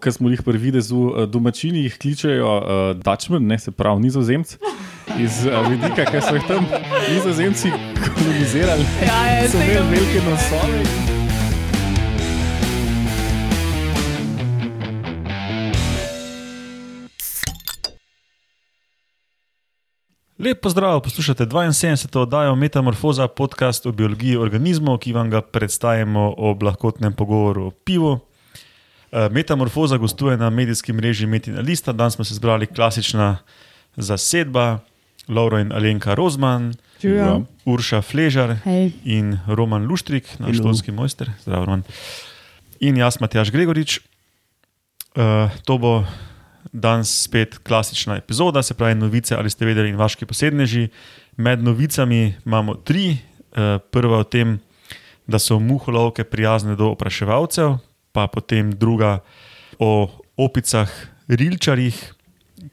Ker smo jih prvi videli, uh, domačini jih kličejo uh, Dutchman, ne se pravi nizozemci. Iz uh, vidika, ker so jih tam nizozemci kolonizirali, Ja, ja, so imeli velike nosove. Lep pozdrav, poslušate 72. oddajo Metamorfoza, podcast o biologiji organizmov, ki vam ga predstavimo ob lahkotnem pogovoru o pivu. Eh, Metamorfoza gostuje na medijskem mreži Metina Lista, danes smo se zbrali klasična zasedba, Lauro in Alenka Rozman, Živijo. Urša Fležar Hej. in Roman Luštrik, naš tonski mojster, zdrav Roman. In jaz, Matjaš Gregorič. Uh, to bo danes spet klasična epizoda, se pravi novice ali ste vedeli in vaški posedneži. Med novicami imamo tri. Uh, prva o tem, da so muholovke prijazne do opraševalcev, pa potem druga o opicah rilčarjih,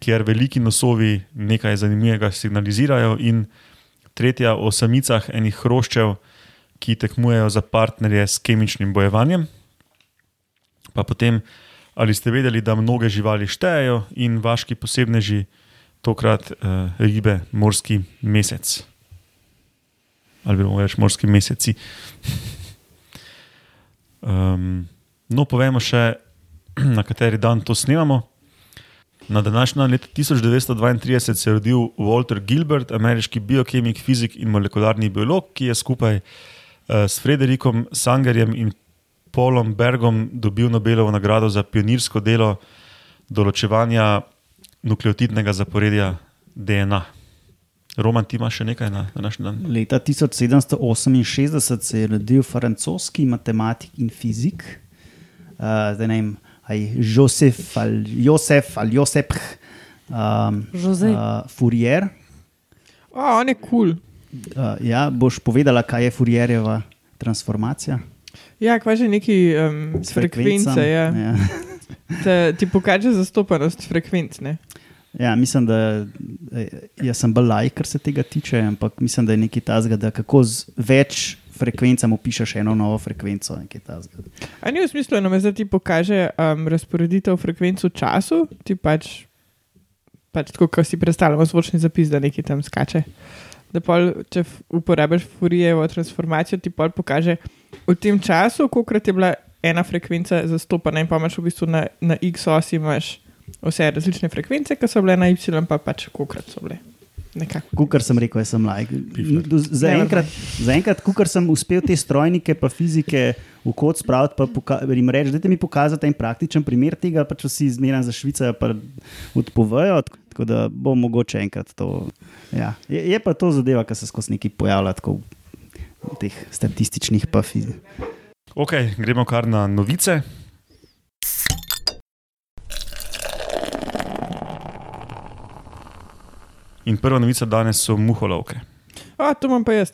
kjer veliki nosovi nekaj zanimivega signalizirajo, in tretja o samicah enih hroščev, ki tekmujejo za partnerje s kemičnim bojevanjem. Pa potem, ali ste vedeli, da mnoge živali štejejo in vaški posebneži, tokrat uh, ribe, morski mesec. Ali lahko reči morski meseci. um, no, povemo še, na kateri dan to snemamo. Na današnji dan, leta 1932, se je rodil Walter Gilbert, ameriški biokemik, fizik in molekularni biolog, ki je skupaj uh, s Frederikom Sangerjem in Paulom Bergom dobil Nobelovo nagrado za pionirsko delo določevanja nukleotidnega zaporedja DNA. Roman, ti imaš še nekaj na današnji dan? Leta 1768 se je rodil francoski matematik in fizik, uh, zdaj ne vem, aj Josef ali Josef ali Josep um, Jose. uh, Fourier. O, on je kul. Cool. Uh, ja, boš povedala, kaj je Fourierjeva transformacija? Ja, kva že neki um, S frekvence. Ja. Ja. Te, ti pokaže zastopanost frekvenc. Ne? Ja, mislim, da eh, jaz sem bolj lajk, kar se tega tiče, ampak mislim, da je nekaj tazga, da kako z več frekvencam opišeš eno novo frekvenco. nekaj tazga. A ni v smislu, da zdaj ti pokaže um, razporeditev frekvenc v času, ti pač, pač tako, kot si predstavljamo, zvočni zapis, da nekaj tam skače. Da pol, če uporabiš Fourijevo transformacijo, ti pol pokaže v tem času, koliko je bila ena frekvenca zastopana, in pa imaš v bistvu na, na X osi vse različne frekvence, ki so bile na Y, pa pač kolikrat so bile. Nekako. Kukar sem rekel, jaz sem lajk. Zaenkrat, zaenkrat kukar sem uspel te strojnike pa fizike v kod spraviti, pa jim reči, da mi pokažete en praktičen primer tega, pa če si izmeren za Švico, pa odpovejo. Tako da bo mogoče enkrat to. Ja. Je, je pa to zadeva, ki se skozi neki pojavlja tako v teh statističnih pa fizikah. Ok, gremo kar na novice. In prva novica danes so muholovke. O, to imam pa jaz.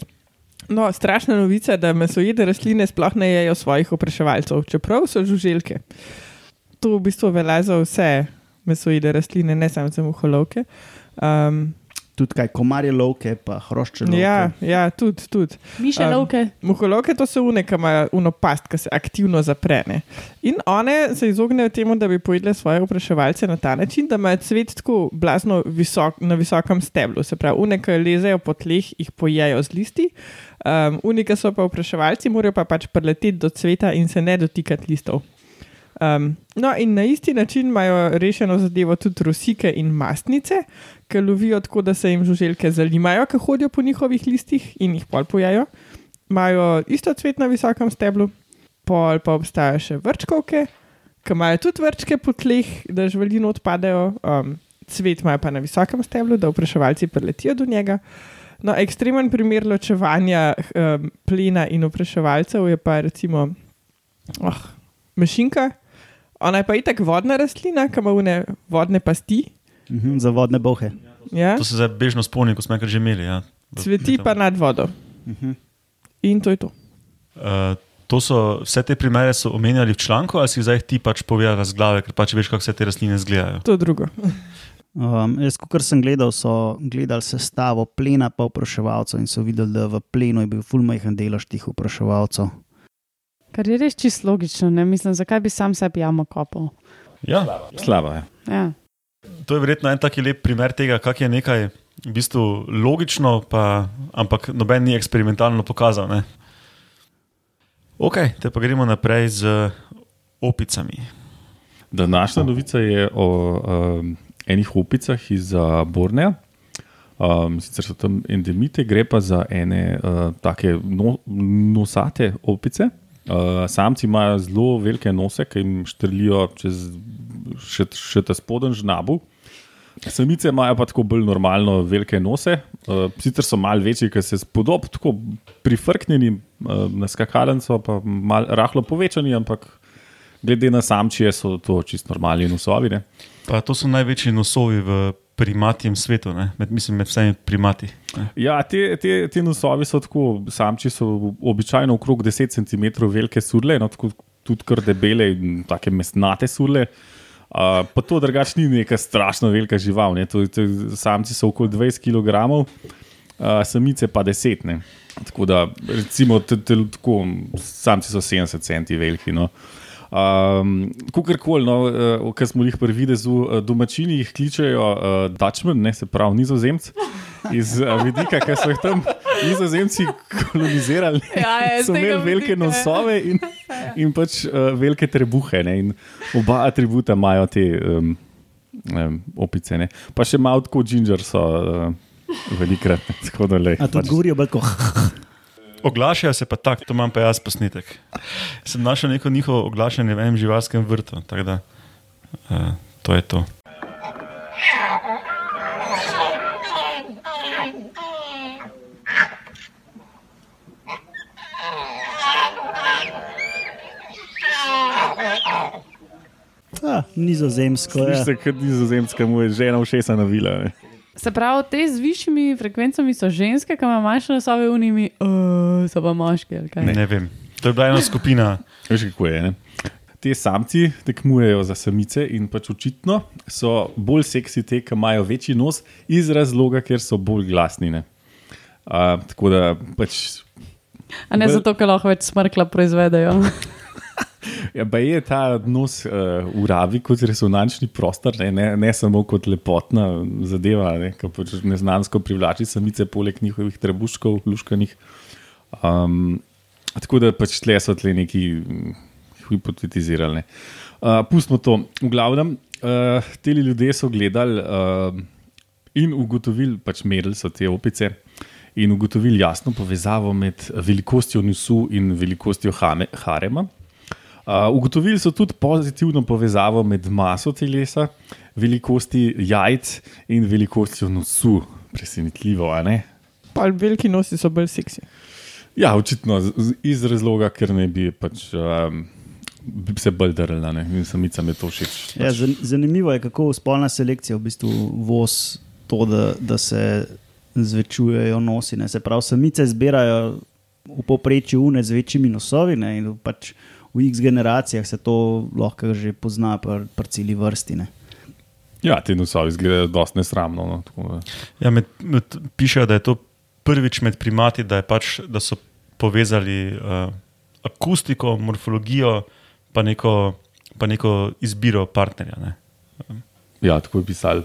No, strašna novica, da mesojede rastline sploh ne jejo svojih opraševalcev, čeprav so žuželke. To v bistvu velja za vse mesojede rastline, ne samo za muholovke. Um, Tudi kaj, komarje lovke, pa hrošče lovke. ja, ja, tudi. tudi. Mišelovke. Um, muholovke to so une, ki imajo uno past, ki se aktivno zaprene. In one se izognejo temu, da bi pojedle svoje opraševalce na ta način, da imajo cvet tako blazno visok, na visokem steblu. Se pravi, une, ki lezejo po tleh, jih pojejo z listi. Um, oni, ki so pa opraševalci, morajo pa pač preleteti do cveta in se ne dotikati listov. Um, no, in na isti način imajo rešeno zadevo tudi rosike in mastnice, ki lovijo tako, da se jim žuželke zalimajo, ki hodijo po njihovih listih in jih pol pojajo. Imajo isto cvet na visokem steblu, pol pa obstajajo še vrčkovke, ki imajo tudi vrčke po tleh, da živali odpadejo, um, cvet imajo pa na visokem steblu, da vpraševalci preletijo do njega. No, ekstremen primer ločevanja um, plena in vpraševalcev je pa recimo oh, mešinka. Ona je pa itak vodna rastlina, ki ima une vodne pasti. Mhm, za vodne bohe. Ja? To se zdaj bežno spomnim, ko smo enkrat že imeli. Ja. Cveti pa nad vodo. Mhm. In to je to. Uh, to so, vse te primere so omenjali v članku, ali si jih zdaj ti pač povedal z glave, ker pač veš, kako vse te rastline izgledajo. To je drugo. Um, jaz, kot sem gledal, so gledali sestavo plena, pa vpraševalcev in so videli, da v plenu je bil fulmajhen delež teh vpraševalcev. Kar je res čisto logično, ne mislim, zakaj bi sam sebi jamo kopal. Ja, Slaba je. Ja. to je verjetno en taki lep primer tega, kako je nekaj v bistvu logično, pa, ampak noben ni eksperimentalno pokazal. Ne? Ok, te pa gremo naprej z opicami. Današnja novica je o um, enih opicah iz uh, Borneja. Um, sicer so tam endemite, gre pa za ene uh, take no, nosate opice. Uh, samci imajo zelo velike nose, ki jim štrlijo čez še, še ta spoden žnabu. Samice imajo pa tako bolj normalno velike nose, uh, sicer so malo večji, ker se spodob tako prifrknjeni uh, na skakalnico, pa malo rahlo povečani, ampak glede na samčije so to čisto normalni nosovi. Ne? Pa to so največji nosovi v primatjem svetu, ne? med, mislim, med vsemi primati. Ne? Ja, te, te, te nosovi so tako, samči so običajno okrog 10 cm velike surle, no, tako, tudi kar debele in tako mesnate surle. Uh, pa to drugače ni neka strašno velika žival. To, to, samci so okoli 20 kg, uh, samice pa 10. Ne? Tako da, recimo, te, te, tako, samci so 70 cm veliki. No? Um, Kukorkoli, no, uh, kar smo jih prvi videli, uh, domačini jih kličejo uh, Dutchman, ne, se pravi nizozemci, iz uh, vidika, ker so jih tam nizozemci kolonizirali. Ja, je, z so imeli velike vidika, ja. nosove in, in pač uh, velike trebuhe. Ne, in oba atributa imajo te um, um, opice. Ne. Pa še malo tako ginger so. Uh, Velikrat, tako da le. A tudi govorijo bolj kot. Oglašajo se pa tako, to imam pa jaz posnetek. Sem našel neko njihovo oglašanje v enem živalskem vrtu, tako da uh, to je to. Nizozemsko je. Slišiš se, kot nizozemska mu je žena všesa navila. Ne. Se pravi, te z višjimi frekvencami so ženske, ki imajo manjše nosove, unimi uh, so pa moški. kaj? Ne. ne vem. To je bila ena skupina. Veš, kako je. Ne? Te samci tekmujejo za samice in pač očitno so bolj seksi te, ki imajo večji nos, iz razloga, ker so bolj glasni. ne. Uh, tako da pač. A ne zato, ker lahko več smrkla proizvedejo. Ja, pa je ta nos uh, uravi kot resonančni prostor, ne, ne, ne samo kot lepotna zadeva, ki pač neznansko privlači samice, poleg njihovih trebuškov, luškanih. Um, tako da pač tle so tle neki mm, hipotetizirali. ne. Uh, pustimo to. V glavnem, uh, ti ljudje so gledali uh, in ugotovili, pač merili so te opice. In ugotovili jasno povezavo med velikostjo nosu in velikostjo hame, harema. Uh, ugotovili so tudi pozitivno povezavo med maso telesa, velikosti jajc in velikostjo nosu. Presenetljivo, a ne? Pa veliki nosi so bolj seksi. Ja, očitno iz razloga, ker ne bi pač, um, bi se bolj drla in samicam je to všeč. Ja, zan- zanimivo je, kako spolna selekcija v bistvu voz to, da, da se zvečujejo nosi. Ne. Se pravi, samice zbirajo v povprečju une z večjimi nosovi ne, in pač v X generacijah se to lahko že pozna pri pr celi vrsti. Ne. Ja, ti nosovi izgledajo dosti nesramno. No, tako da. Ja, med, med, pišejo, da je to prvič med primati, da, je pač, da so povezali uh, akustiko, morfologijo, pa neko, pa neko izbiro partnerja. Ne. ja, tako je pisali.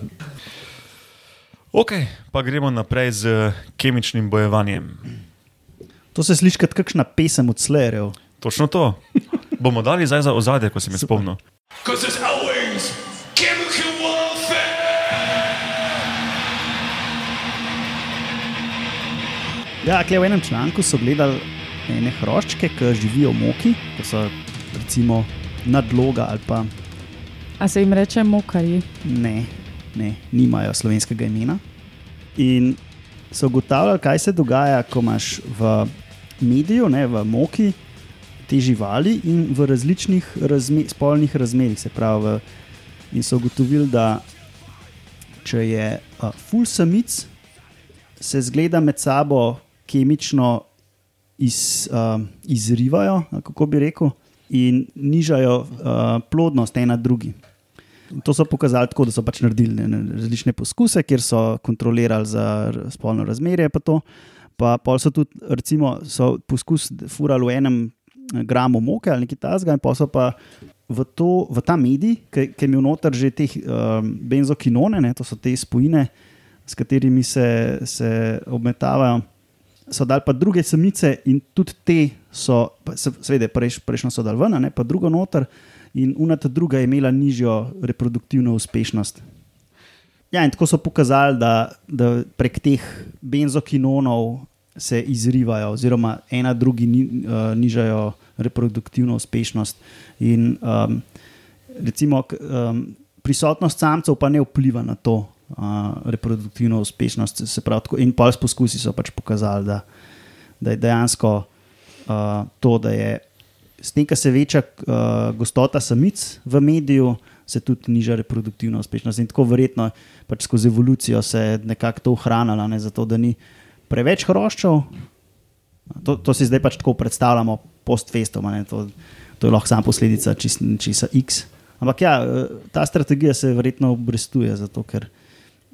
Ok, pa gremo naprej z kemičnim bojevanjem. To se sliši kot kakšna pesem od Slayerjev. Točno to. Bomo dali zdaj za ozadje, ko sem jih spomnil. Ja, kle, v enem članku so gledali ene hroščke, ki živijo v moki, to so recimo nadloga ali pa A se jim reče mokari? ne, ne, nimajo slovenskega imena. In so ugotavljali, kaj se dogaja, ko imaš v mediju, ne, v moki, te živali in v različnih razme, spolnih razmerah. Se pravi, v, in so ugotovili, da če je uh, full samic, se zgleda med sabo kemično iz, uh, izrivajo, kako bi rekel, in nižajo uh, plodnost ena drugi. To so pokazali tako, da so pač naredili ne, ne, različne poskuse, kjer so kontrolirali za spolno razmerje. Pa, pa pol so tudi, recimo, so poskus furali v enem gramu moke ali nekaj tasga, in pa so pa v, to, v ta medij, ki je imel noter že te um, benzokinone, ne, to so te spojine, s katerimi se, se obmetavajo. So dali pa druge samice, in tudi te so, seveda, prejš, prejšnjo so dali ven, ne pa drugo noter, in unata druga je imela nižjo reproduktivno uspešnost. Ja, in tako so pokazali, da, da prek teh benzokinonov se izrivajo, oziroma ena drugi ni, uh, nižajo reproduktivno uspešnost. In, um, recimo, k- um, prisotnost samcev pa ne vpliva na to uh, reproduktivno uspešnost. Se pravi, tako, in pol s poskusi so pač pokazali, da, da je dejansko uh, to, da je s tem, ko se veča uh, gostota samic v mediju, se tudi niža reproduktivna uspešnost. In tako verjetno pač skozi evolucijo se je nekako to ohranilo, ne, zato da ni preveč hroščev. To, to si zdaj pač tako predstavljamo, post-festom, to, to je lahko samo posledica čist- česa X. Ampak ja, eh, ta strategija se verjetno obrestuje, zato ker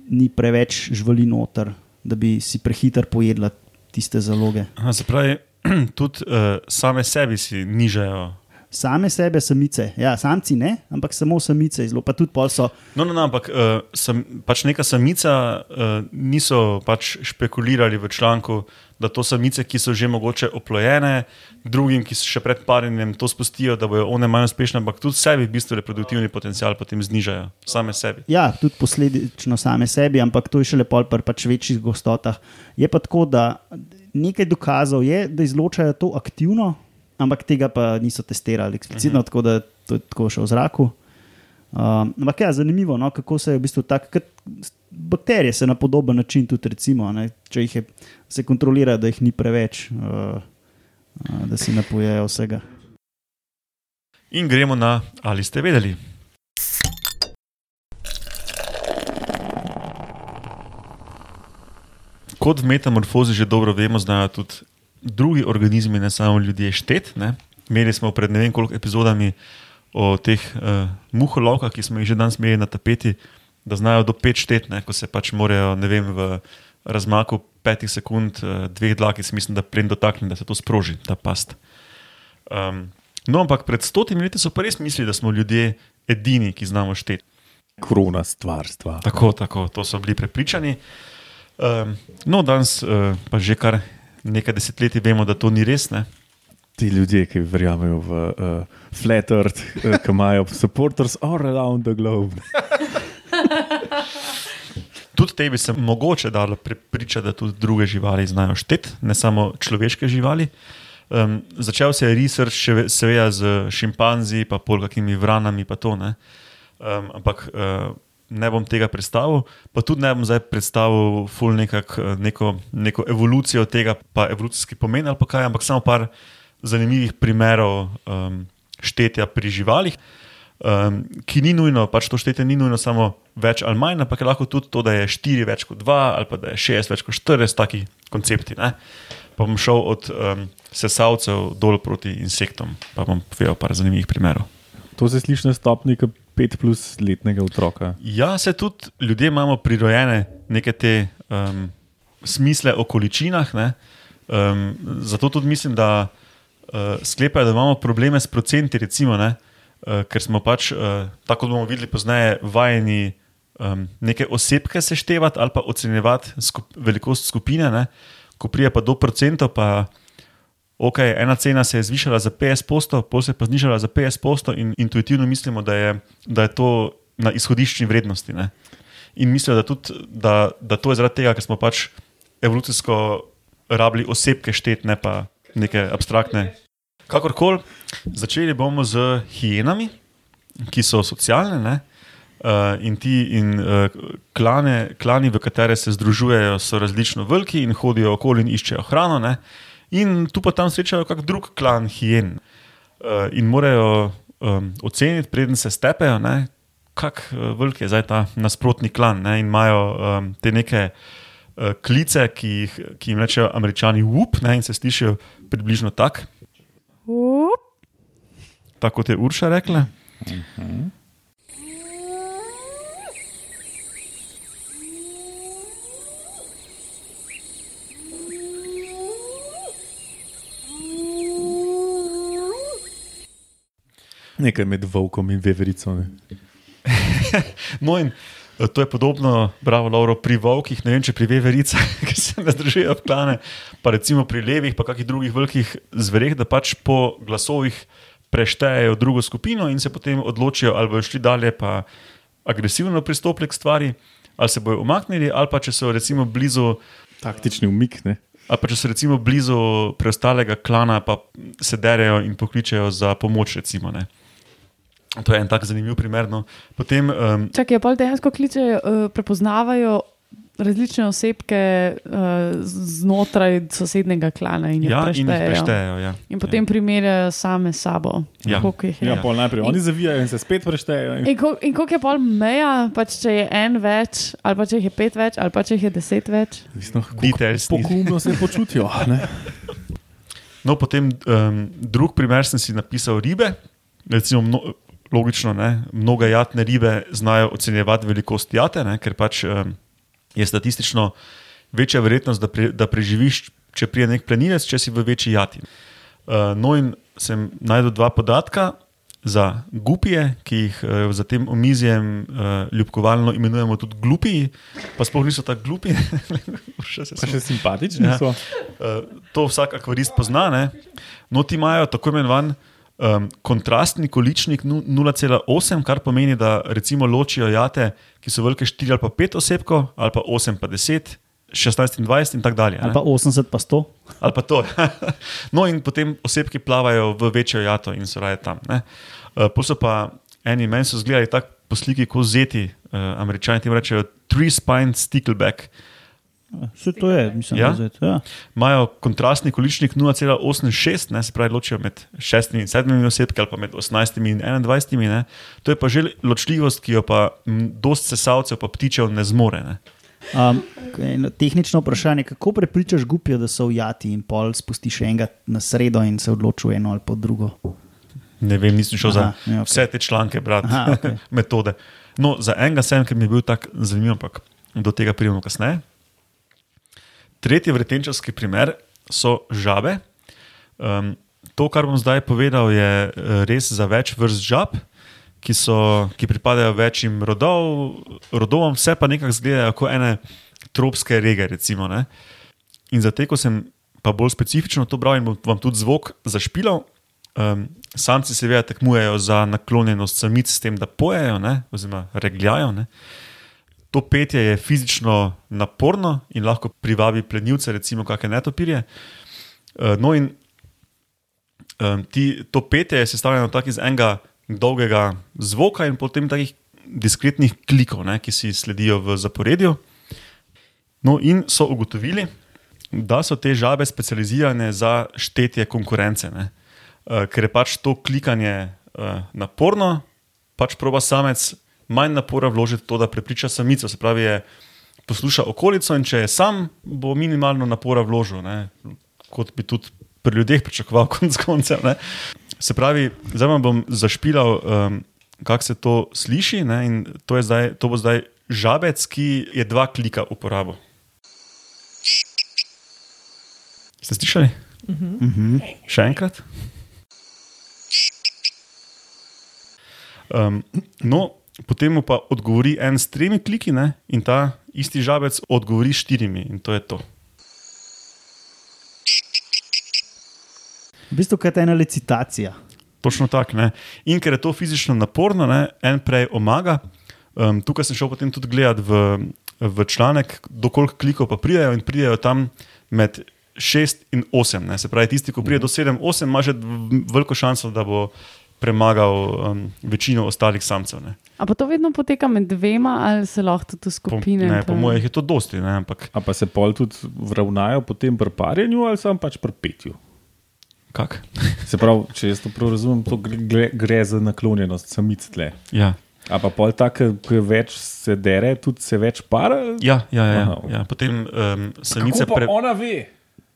ni preveč živali noter, da bi si prehiter pojedla tiste zaloge. Aha, Se pravi, tudi uh, same sebi si nižajo. Same sebe, samice, ja, samci ne, ampak samo samice, zelo pa tudi pol so. No, no, no ampak uh, sem, pač neka samica uh, niso pač špekulirali v članku, da to samice, ki so že mogoče oplojene, drugim, ki so še pred parjenjem to spustijo, da bodo one manj uspešne, ampak tudi sebi v bistvu reproduktivni potencial potem znižajo, same sebi. Ja, tudi posledično same sebi, ampak to je šele pol pri pač večjih gostotah. Je pa tako, da nekaj dokazov je, da izločajo to aktivno, ampak tega pa niso testirali eksplicitno, uh -huh. tako da to je tako še v zraku. Um, ampak ja, zanimivo, no, kako se je v bistvu tako, bakterije se na podoben način tudi recimo, ne, če jih je, se kontrolira, da jih ni preveč, uh, uh, da si napojejo vsega. In gremo na, ali ste vedeli. Kot v metamorfozi že dobro vemo, znajo tudi drugi organizmi, ne samo ljudje, štet. Ne? Imeli smo pred ne vem koliko epizodami o teh uh, muholovkah, ki smo jih že danes imeli na tapeti, da znajo do pet štet, ne? ko se pač morajo vem, v razmaku petih sekund, uh, dveh dlakic, mislim, da plen dotakne, da se to sproži, ta past. Um, no, ampak pred stotimi leti so pa res mislili, da smo ljudje edini, ki znamo šteti. Krona stvarstva. Tako, tako, to so bili prepričani. Um, no, danes uh, pa že kar nekaj desetletij vemo, da to ni res. Ne? Ti ljudje, ki verjamejo v uh, flat earth, uh, ki imajo supporters all around the globe. Tudi te bi se mogoče dalo prepričati, da tudi druge živali znajo šteti, ne samo človeške živali. Um, začel se je research, seveda, z šimpanzi, pa pol kakimi vranami, pa to ne. Um, ampak uh, ne bom tega predstavil, pa tudi ne bom zdaj predstavil ful nekak, eh, neko, neko evolucijo tega, pa evolucijski pomen ali pa kaj, ampak samo par zanimivih primerov um, štetja pri živalih. Um, ki ni nujno, pač to štetje ni nujno samo več ali manj, ampak je lahko tudi to, da je 4 več kot 2 ali pa da je 6 več kot 4, taki koncepti. Ne? Pa bom šel od um, sesalcev dol proti insektom, pa bom povedal par zanimivih primerov. To se sliši na stopni kot pet plus letnega otroka. Ja, se tudi ljudje imamo prirojene neke te um, smisle o količinah. ne. Um, zato tudi mislim, da uh, sklepajo, da imamo probleme s procenti, recimo, ne, uh, ker smo pač, uh, tako bomo videli pozneje, vajeni um, neke osebke seštevati ali pa ocenjevati skup, velikost skupine. Ne. Ko prije pa do procentov, pa ok, ena cena se je zvišala za 50%, pol se je pa znižala za 50%, in intuitivno mislimo, da je, da je to na izhodiščni vrednosti. Ne. In mislijo, da, tudi, da, da to je zaradi tega, ker smo pač evolucijsko rabili osebke štet, ne pa neke abstraktne. Kakorkoli, začeli bomo z hijenami, ki so socialne. Ne? Uh, in ti in, uh, klane, klani, v katere se združujejo, so različno veliki in hodijo okoli in iščejo hrano. Ne? In tu pa tam srečajo kak drug klan hijen. Uh, in morajo um, oceniti, preden se stepejo, ne, kak uh, velik je zdaj ta nasprotni klan. Ne, in imajo um, te neke uh, klice, ki, jih, ki jim rečejo američani whoop, ne, in se slišijo približno tako, Up. tako kot je Urša rekla. Nekaj med volkom in veverico. No, in eh, to je podobno, bravo, Lauro, pri volkih, ne vem, če pri vevericah, ki se ne združijo v klane, pa recimo pri levih, pa kakih drugih velikih zvereh, da pač po glasovih preštejejo drugo skupino in se potem odločijo, ali bodo šli dalje, pa agresivno pristopili k stvari, ali se bodo umaknili, ali pa če so recimo blizu. Taktični umik. Ne. Ali pa če so recimo blizu preostalega klana, pa se derejo in pokličejo za pomoč. Recimo, ne. To je en tak zanimiv primer. No. Potem, um, Čakaj, pa dejansko kličejo, uh, prepoznavajo različne osebke uh, znotraj sosednjega klana in jih ja, in jih preštejejo. preštejejo. Ja. In potem ja. primerjajo same s sabo. Ja. Ja, pol najprej oni zavijajo in se spet preštejejo. in- In, kol, in koliko je pol meja, pač če je en več, ali pa če jih je pet več, ali pa če jih je deset več. Details. Pogumno se počutijo. Ne? No, potem um, drug primer sem si napisal ribe. Recimo, mno, logično, ne, mnoge jatne ribe znajo ocenjevati velikost jate, ne, ker pač um, je statistično večja verjetnost, da, pre, da preživiš, če prije nek plenilec, če si v večji jati. Uh, no, in sem najdel dva podatka za gupije, ki jih uh, za tem omizjem uh, ljubkovalno imenujemo tudi glupiji, pa sploh niso tako glupi. Še Pa še simpatični Ja. so. Uh, to vsak akvarist pozna. Ne? No, ti imajo tako imenovan um, kontrastni količnik nu- 0,8, kar pomeni, da recimo ločijo jate, ki so velike 4 ali pa 5 osebkov, ali pa 8 pa 10. 16 in 20 in tako dalje. Ali ne. pa 80, pa 100. Ali pa to. no, in potem osebki plavajo v večjo jato in so raje tam. Uh, Potem so pa eni meni so zgledali tako po sliki, kot zeti, uh, američani temu rečejo three spine stickleback. Vse to je, mislim, Ja? je to. Ja. imajo kontrastni količnik 0,86, ne, se pravi, ločijo med 6 in 7 osebki ali pa med 18 in 21. Ne. To je pa že ločljivost, ki jo pa m, dost sesalcev, pa ptičev ne zmore. Ne. Um, tehnično vprašanje, kako prepričaš gupijo, da so v jati in pol spustiš enega na sredo in se odločiš eno ali pa drugo? ne vem, nisem šel Aha, za ja, ja, okej. okay. vse te članke, brati, Aha, okej. metode. No, za enega sem, ker mi je bil tako zanimiv, ampak do tega pridemo kasneje. Tretji vretenčarski primer so žabe. Um, to, kar bom zdaj povedal, je eh, res za več vrst žab, ki, so, ki pripadajo večjim rodov, rodovom, vse pa nekako izgledajo kot ene tropske rege. Recimo, ne. in za te, ko sem pa bolj specifično to bral in vam tudi zvok zašpilal. Um, samci seveda tekmujejo za naklonjenost samic s tem, da pojejo, ne, oziroma regljajo. Ne. To petje je fizično naporno in lahko privabi plenilce, recimo kakšne netopirje. Uh, no, in um, ti, to petje je sestavljeno tako iz enega dolgega zvoka in potem takih diskretnih klikov, ne, ki si sledijo v zaporedju. No, in so ugotovili, da so te žabe specializirane za štetje konkurence. Ne. Uh, ker je pač to klikanje uh, naporno, pač proba samec manj napora vložiti v to, da prepriča samico. Se pravi, je, posluša okolico in če je sam, bo minimalno napora vložil, ne, kot bi tudi pri ljudeh pričakoval, konc koncev. ne. Se pravi, zdaj vam bom zašpilal, um, kako se to sliši. Ne, in to, zdaj, to bo zdaj žabec, ki je dva klika uporabil. Ste slišali? Uh -huh. Še enkrat. Um, no, potem mu pa odgovori en s tremi kliki, ne? in ta isti žabec odgovori s štirimi, in to je to. V bistvu je to ena licitacija. Točno tako. In ker je to fizično naporno, ne, en prej omaga. Um, tukaj sem šel potem tudi gledati v, v članek, dokoliko klikov pa pridejo in pridejo tam med 6 in 8. Ne. Se pravi, tisti, ki pride do 7, 8, ima že veliko šanso, da bo premagal um, večino ostalih samcev. Ne. A pa to vedno poteka med dvema, ali se lahko tudi v Po, skupine? ne, po mojih je to dosti, ne, ampak A pa se pol tudi vravnajo potem pri parjenju ali samo pač pri petju. kak? Se pravi, če jaz to prav razumem, to gre, gre, za naklonjenost samic tle. Ja. A pa pol tako, ko je več se dere, tudi se več para. Ja, ja, ja, Aha, ja. Potem um, samice Kako pa pre... ona ve?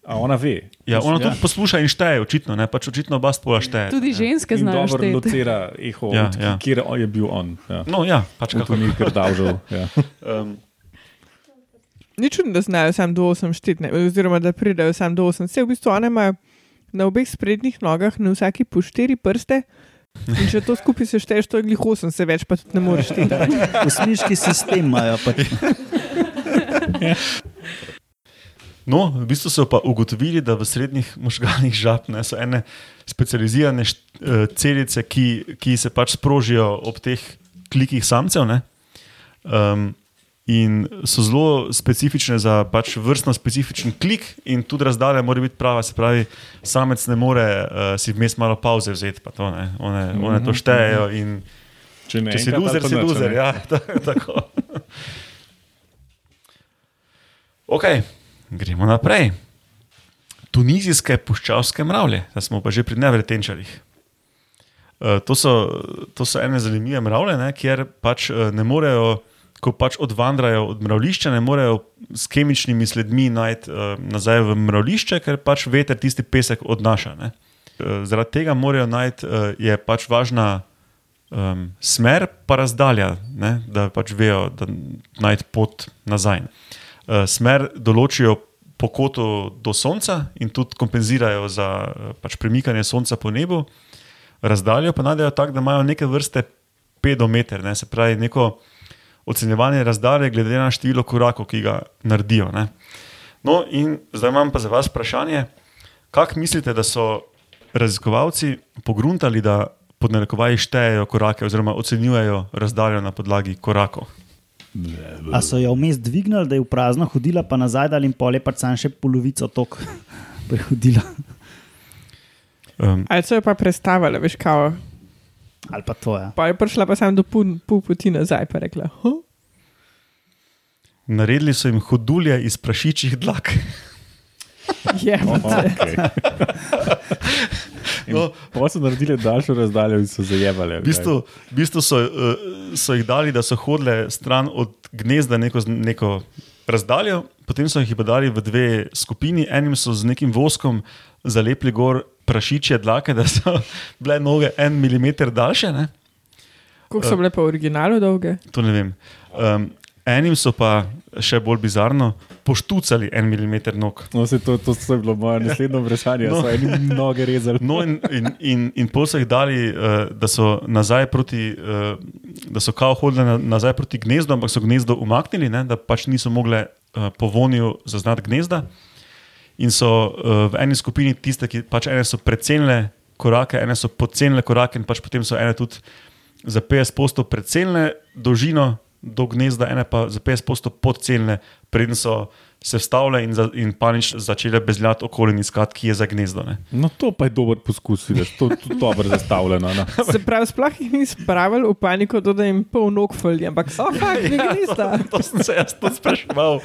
A ona ve. Ja, ona Ja. tudi posluša in šteje, očitno, ne? pač očitno oba spola šteje. Tudi ženske In znajo dobro locira eho, Ja, ja, ja. ja. kjer je bil on. Ja. No, ja, pač kako ni kar davžal. Ja. Um, Ni čudno, da znajo samo do 8 šteti, ne, oziroma da pridejo samo do 8. Vse v bistvu one imajo na obeh sprednjih nogah, na vsaki po štiri prste, In če to skupaj sešteješ, to je glih 8, se več pa tudi ne moreš šteti. Kosmiški sistem imajo. No, v bistvu so pa ugotovili, da v srednjih možganih žab ne, so ene specializirane št, eh, celice, ki, ki se pač sprožijo ob teh klikih samcev. Ne, um, in so zelo specifične za pač vrstno specifičen klik, in tudi razdalja mora biti prava. Se pravi, samec ne more uh, si vmes malo pauze vzeti, pa to ne. One, one to štejejo. In, Če, če si pa si ne. Ja, ta- tako. Ok, gremo naprej. Tunizijske puščavske mravlje, da smo pa že pri nevretenčarjih. Uh, to, so, to so ene zanimive mravlje, ne, kjer pač uh, ne morejo, ko pač odvandrajo od mravlišča, ne morejo s kemičnimi sledmi najti uh, nazaj v mravlišče, ker pač veter tisti pesek odnaša. Ne. Uh, zaradi tega morajo najti, uh, je pač važna um, smer, pa razdalja, ne, da pač vejo, da najti pot nazaj. Uh, smer določijo po kotu do Sonca in tudi kompenzirajo za uh, pač premikanje Sonca po nebu, razdaljo pa najdejo tako, da imajo neke vrste pedometer, ne, se pravi neko ocenjevanje razdalje glede na število korakov, ki ga naredijo. Ne. No, in zdaj imam pa za vas vprašanje, kako mislite, da so raziskovalci pogruntali, da pod narekovaji štejejo korake oziroma ocenjujejo razdaljo na podlagi korakov? A so jo vmes dvignili, da je v prazno hodila, pa nazaj dali in pol je pač sam še polovico tok prehodila. Um, Ali so jo pa predstavili, veš, kao. Ali pa to je. Pa je prišla pa sam do pol, pol poti nazaj, pa je rekla, huh? naredili so jim hodulje iz prašičjih dlak. je. Okay. No, Pa so naredili daljšo razdaljo in so zajemali. v bistvu, v bistvu so, uh, so jih dali, da so hodile stran od gnezda neko, neko razdaljo, potem so jih pa dali v dve skupini. Enim so z nekim voskom zalepili gor prašičje dlake, da so bile noge en milimeter daljše. Ne? Koliko so bile pa v originalu dolge? To ne vem. Um, enim so pa še bolj bizarno poštucali en milimeter nog. No, se to, to je bilo moje naslednje vprašanje. No. No. So eni noge rezali. No, in, in, in, in pol so jih dali, uh, da so nazaj proti, uh, da so kao hodili na, nazaj proti gnezdu, ampak so gnezdo umaknili, ne, da pač niso mogli uh, po vonju zaznati gnezda. In so uh, v eni skupini tiste, ki pač ene so precenile korake, ene so podcenile korake, in pač potem so ene tudi za 50% precenile dolžino do gnezda, ene pa za 50% podcenile, preden so se vstavile in, za, in panično začele bezljati okoli in iskati, ki je za gnezdo. Ne. No, to pa je dober poskus, vidiš, to je tudi dobro zastavljeno. No. Se pravi, sploh jih ni spravil v paniko, to, da jim pol nog fali, ampak so fakt, ne nista. To sem se jaz tudi spraševal.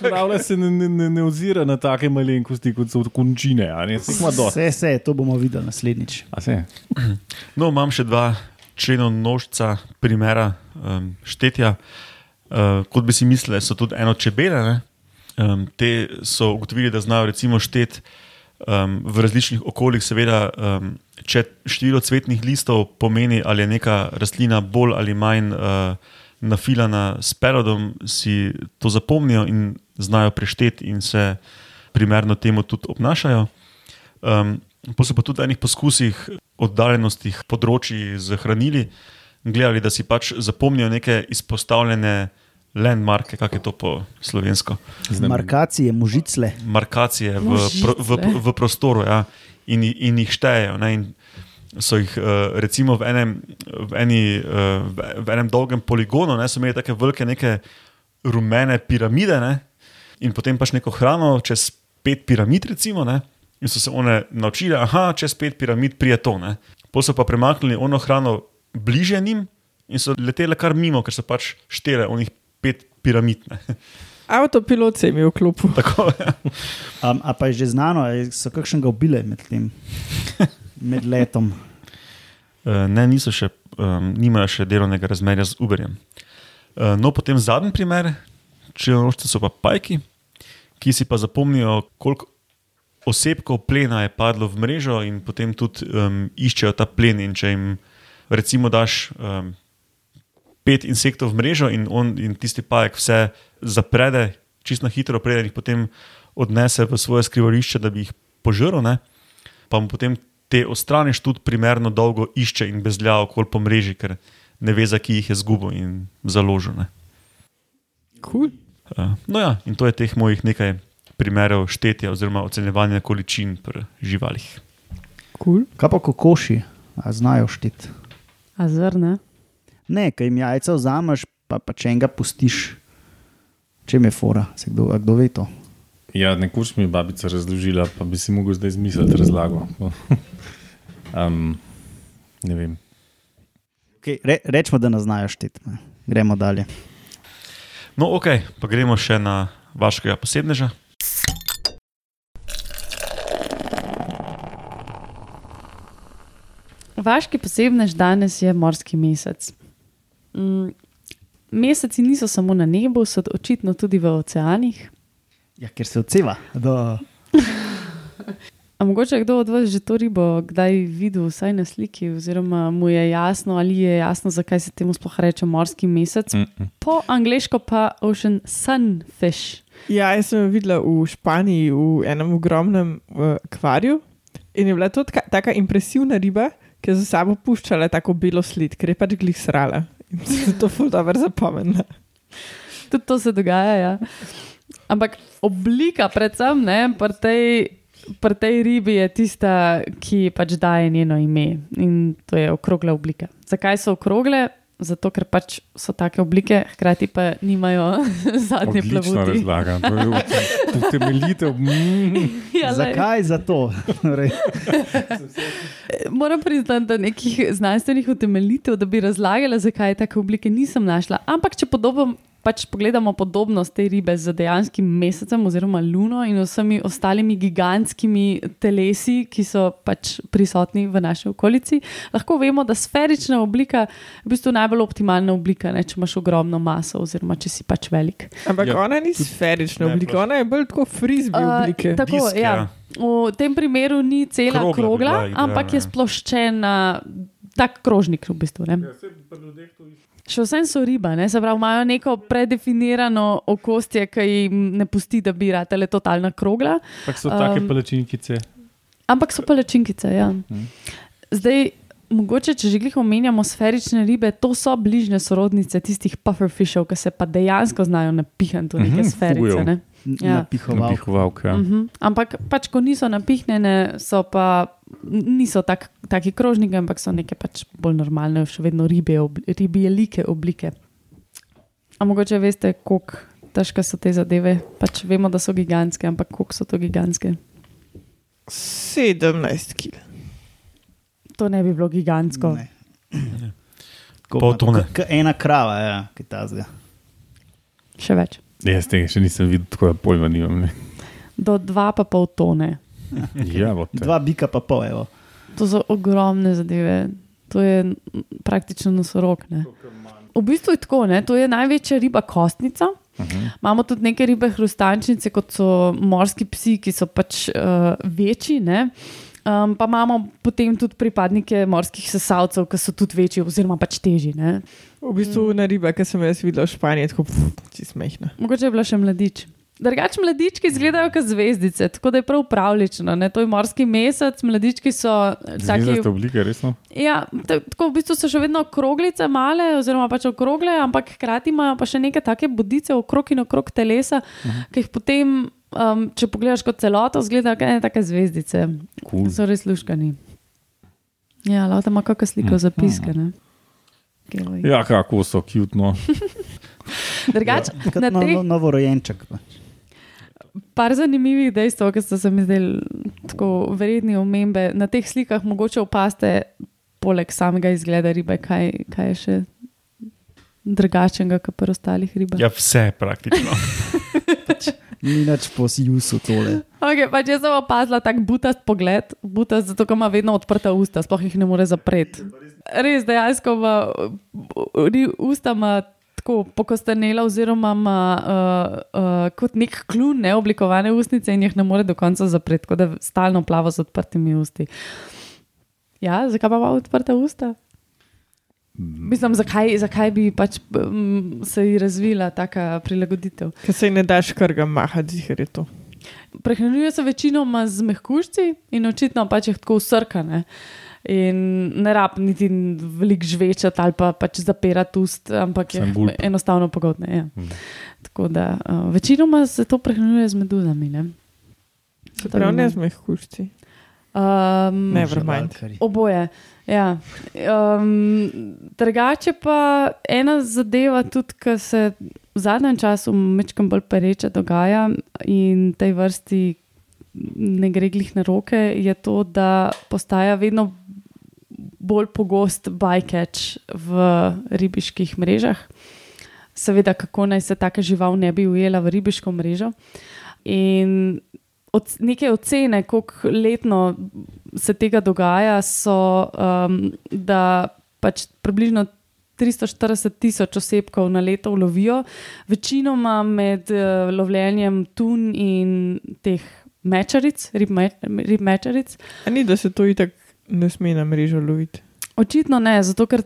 Pravno se ne, ne, ne, ne ozira na take malenkosti, kot so končine. ne? Vse, vse, to bomo videli naslednjič. A se? No, imam še dva členov nožca, primera um, štetja. Uh, kot bi si mislili, so tudi eno čebele. Ne? Um, te so ugotovili, da znajo recimo šteti um, v različnih okoljih, seveda, um, če število cvetnih listov pomeni, ali je neka rastlina bolj ali manj uh, nafilana s perodom, si to zapomnijo in znajo prešteti in se primerno temu tudi obnašajo. Um, pa so pa tudi v enih poskusih oddaljenostih področji z hranili gledali, da si pač zapomnijo neke izpostavljene landmarke, kako je to po slovensko. Markacije, možicle. Markacije v, pro, v, v prostoru ja, in, in jih štejejo. Ne, in so jih uh, recimo v enem, v, eni, v, v enem dolgem poligonu, ne, so imeli tako velike neke rumene piramide ne, in potem pač neko hrano čez pet piramid, recimo. Ne, In so se one naučile, da čez pet piramid prije to. Ne. Potem so pa premaknili ono hrano bliže njim in so letele kar mimo, ker so pač štele onih pet piramid. Ne. Avtopilot se je imel v klubu. Tako, ja. Um, a pa je že znano, so kakšnega ubile med tem, med letom. Uh, ne, niso še, um, nimajo še delovnega razmerja z Uberjem. Uh, no, potem zadnji primer, če nočete, so pa pajki, ki si pa zapomnijo, koliko osebkov plena je padlo v mrežo in potem tudi um, iščejo ta plen. In če jim recimo daš um, pet insektov v mrežo in, on, in tisti pajek vse zaprede, čisto hitro, preden jih potem odnese v svoje skrivališče, da bi jih požrl, ne? pa mu potem te ostraniš tudi primerno dolgo išče in bezlja okoli po mreži, ker ne ve, za ki jih je zgubil in založil. Cool. Uh, no ja, in to je teh mojih nekaj primerov štetja oziroma ocenjevanja količin pri živalih. Cool. Kaj pa kokoši, a znajo šteti? A zrne. Ne, kaj jim jajca vzameš, pa, pa če enega pustiš, če me fora, se kdo, kdo ve to. Ja, nekoč mi je babica razložila, pa bi si mogel zdaj izmisliti razlago. um, ne vem. Okay, re, rečemo, da ne znajo šteti. ne. Gremo dalje. No, ok, pa gremo še na vašega posebneža. Vaški posebnež danes je morski mesec. Mm, meseci niso samo na nebu, so očitno tudi v oceanih. Ja, ker se odseva. Do... A mogoče kdo od vas že to ribo kdaj videl, vsaj na sliki, oziroma mu je jasno, ali je jasno, zakaj se temu sploh reče morski mesec. Mm -mm. Po angliško pa ocean sunfish. Ja, jaz sem jo videla v Španiji v enem ogromnem uh, akvariju in je bila to taka, taka impresivna riba, ki je za sabo puščala tako belo sled, ker je pač glih srala. In se to ful dobro zapomnila. Tudi to se dogaja. Ja. Ampak oblika, predvsem ne, pri tej, pri tej ribi je tista, ki pač daje njeno ime in to je okrogla oblika. Zakaj so okrogle? Zato, ker pač so take oblike, hkrati pa nimajo zadnje plavuti. To je ut- utemeljitev. Mm. Ja. Zakaj za to? Torej, Moram priznati, da nekih znanstvenih utemeljitev, da bi razlagala, zakaj je take oblike, nisem našla. Ampak, če podobno, pač pogledamo podobnost te ribe z dejanskim mesecem oziroma luno in vsemi ostalimi gigantskimi telesi, ki so pač prisotni v naši okolici, lahko vemo, da sferična oblika je v bistvu najbolj optimalna oblika, ne, če imaš ogromno maso oziroma če si pač velik. Ampak Ja, ja, ona ni sferična ne, oblika, prosim. ona je bolj tako frizbi Uh, oblike. tako, Disk, ja. ja. V tem primeru ni cela Krogla bi krogla, bila ampak je ja. sploščena, tak krožnik v bistvu. Ne? Še vsem so riba, ne? se pravi, imajo neko predefinirano okostje, ki jim ne pusti, da bi rade le totalna krogla, Ampak so take Um, palačinkice. ampak so palačinkice. Ja. Zdaj, mogoče, če že glih omenjamo sferične ribe, to so bližnje sorodnice tistih pufferfishov, ki se pa dejansko znajo napihati v neke Mhm, sferice. fujev. Ne? Ja. napihoval. Napihovalke. Ja. Uh -huh. Ampak pač, ko niso napihnjene, so pa niso tak, taki krožniki, ampak so neke pač bolj normalne, še vedno ribe, obli, ribjelike oblike. A mogoče veste, koliko težke so te zadeve. Pač vemo, da so gigantske, ampak koliko so to gigantske. 17 kg. To ne bi bilo gigantsko. Ne. Pol tone. Ena krava, ja, ki ta zdaj. Še več. Jaz tega še nisem videl, tako da pojma nimam. Ne. Do dva pa pol tone. Ja. Dva bika pa pol, evo. To so ogromne zadeve, to je praktično nosorok. Ne? V bistvu je tako, ne? to je največja riba kostnica. Uh -huh. Imamo tudi neke ribe hrustančnice, kot so morski psi, ki so pač uh, večji. Ne? Um, pa imamo potem tudi pripadnike morskih sesalcev, ki so tudi večji, oziroma pač težji. Ne? V bistvu na riba, ki sem jaz videla v Španiji, je tako čist mehna. Mogoče je bila še mladič. Drugač mladički izgledajo kot zvezdice, tako da je prav pravlično. Ne? To je morski mesec, mladički so taki. Zvezdaste oblike, resno? Ja, ta- tako v bistvu so še vedno okroglice, male, oziroma pač okrogle, ampak hkrati imajo pa še neke take bodice okrog in okrog telesa, uh -huh. ki jih potem, um, če pogledaš kot celoto, izgledajo kot ene take zvezdice. Cool. So res luškani. Ja, lahko ima kakšno sliko zapiske. Ne? Geoj. Ja, kako so cute. Drugač, Kot na no, teh no, novorojenček. pač. par zanimivih dejstev, ki so se mi zdeli tako vredni omembe, na teh slikah mogoče opaste, poleg samega izgleda ribe, kaj, kaj je še drugačnega, kot pri ostalih ribah. Ja, vse praktično. Ni nič po Sijusu tole. Okay, pač jaz sem opazila tak butast pogled, butast, zato ker ima vedno odprta usta, sploh jih ne more zapreti. Res dejansko ima usta ima tako pokostanela, oziroma ima uh, uh, kot nek klun neoblikovane ustnice in jih ne more do konca zapreti, tako da stalno plava z odprtimi usti. Ja, zakaj pa ima odprta usta? Mislim, zakaj, zakaj bi pač, um, se ji razvila taka prilagoditev? Ker se ji ne daš kar ga mahati, zihar je to. Prehranjuje se večinoma z mehkužci in očitno pač jih tako usrkane. In ne rab niti veliko žvečati ali pa pač zapirati ust, ampak je Samo gulp. enostavno pogodne. Ja. Tako da uh, večinoma se to prehranjuje z meduzami. Ne? Se pravi, ne z mehkužci. Um, Never mind. Živalkarji. Oboje. Ja. Um, drugače pa ena zadeva, tudi ki se v zadnjem času mečkam bolj pereče dogaja in tej vrsti ne gre glih na roke, je to, da postaja vedno bolj pogost bycatch v ribiških mrežah. Seveda, kako naj se taka žival ne bi ujela v ribiško mrežo. In od, neke ocene, koliko letno se tega dogaja, so, um, da pač približno 340 tisoč osebkov na leto lovijo, večinoma med uh, lovljenjem tun in teh mečaric, rib, me, rib mečaric. A ni, da se to itak ne sme na mrežo loviti. Očitno ne, zato ker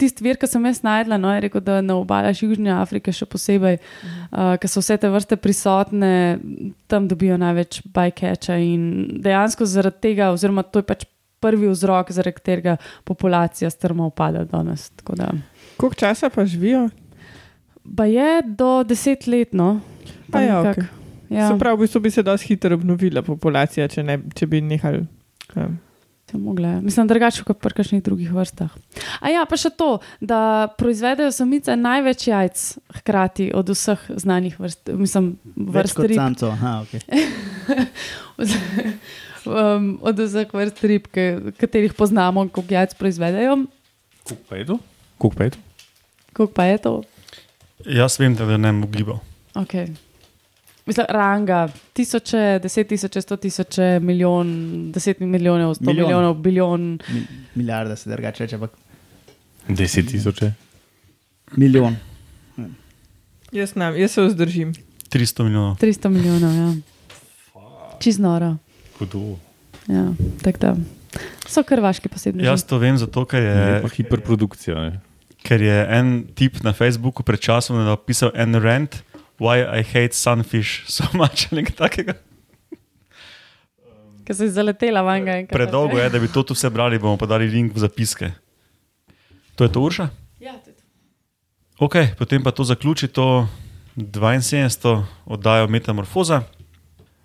tisti vir, ki sem jaz najdla, no, je rekel, da na obaljah Južne Afrike še posebej, uh, ker so vse te vrste prisotne, tam dobijo največ bycatcha in dejansko zaradi tega, oziroma to je pač prvi vzrok, zaradi katerega populacija strmo upada danes. Tako da, Koliko časa pa živijo? Pa je do deset let, no. A ja, okej. Ja. Se pravi, v bistvu bi se dosti hitro obnovila populacija, če, ne, če bi nehali. Um, Se mogle. Mislim, drugače kot pri kakšnih drugih vrstah. A ja, pa še to, da proizvedejo samice največ jajc hkrati od vseh znanih vrst, mislim, Več vrst kot rib. samcev. Aha, okay. um, od vseh vrst rib, ki- katerih poznamo, koliko jajc proizvedejo. Koliko pa je to? Koliko pa je to? Koliko pa je to? Jaz vem, da ne bom ugibal. Okay. Mislim, ranga, tisoče, deset tisoče, sto tisoče, milijon, deset milijonov, sto Milijon. milijonov, bilijon. Mi- Milijarda se drugače reče, ampak 10 tisoč. milijon. jaz, nam, jaz se vzdržim. 300 milijonov. 300 milijonov, ja. Čez noro. Hudo. Ja, tako da. So krvaški posebni. Jaz to vem zato, ker Je pa hiperprodukcija. Ne? ker je en tip na Facebooku pred časom napisal en rant, why I hate sunfish so much ali nekaj takega. Ker so zaletela vanga. enkrat. Predolgo je, da bi to tu vse brali, bomo pa dali link v zapiske. To je to Urša? Ja, to je to. Ok, potem pa to zaključi to 72. oddajo Metamorfoza.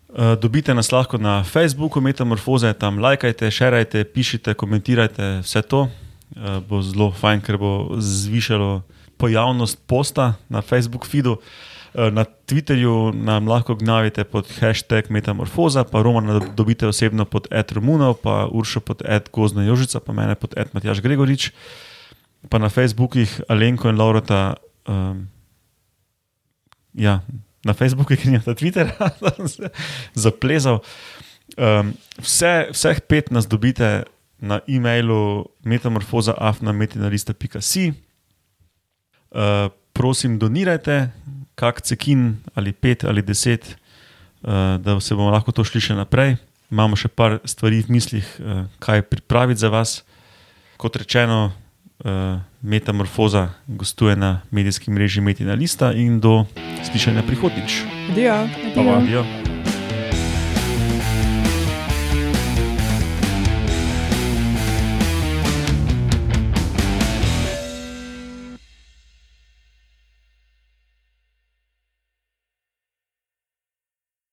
Uh, dobite nas lahko na Facebooku Metamorfoze, tam lajkajte, šerajte, pišite, komentirajte, vse to. Uh, bo zelo fajn, ker bo zvišalo pojavnost posta na Facebook feedu. Uh, Na Twitterju nam lahko gnavite pod hashtag Metamorfoza, pa Romana dobite osebno pod Ed Romunov, pa Uršo pod Ed Gozna Jožica, pa mene pod Ed Matjaš Gregorič pa na Facebookih Alenko in Laurota. Um, ja, na Facebooku, ki nimata Twittera, da sem se zaplezal. Um, vse, vseh pet nas dobite na e-mailu metamorfoza.afnametinalista.si. Uh, prosim, donirajte kak cekin ali pet ali deset, uh, da se bomo lahko to šli še naprej. Imamo še par stvari v mislih, uh, kaj pripraviti za vas. Kot rečeno, uh, Metamorfoza gostuje na medijskem mreži Metina Lista in do slišanja prihodnjič. Adijo. Adijo. Adijo.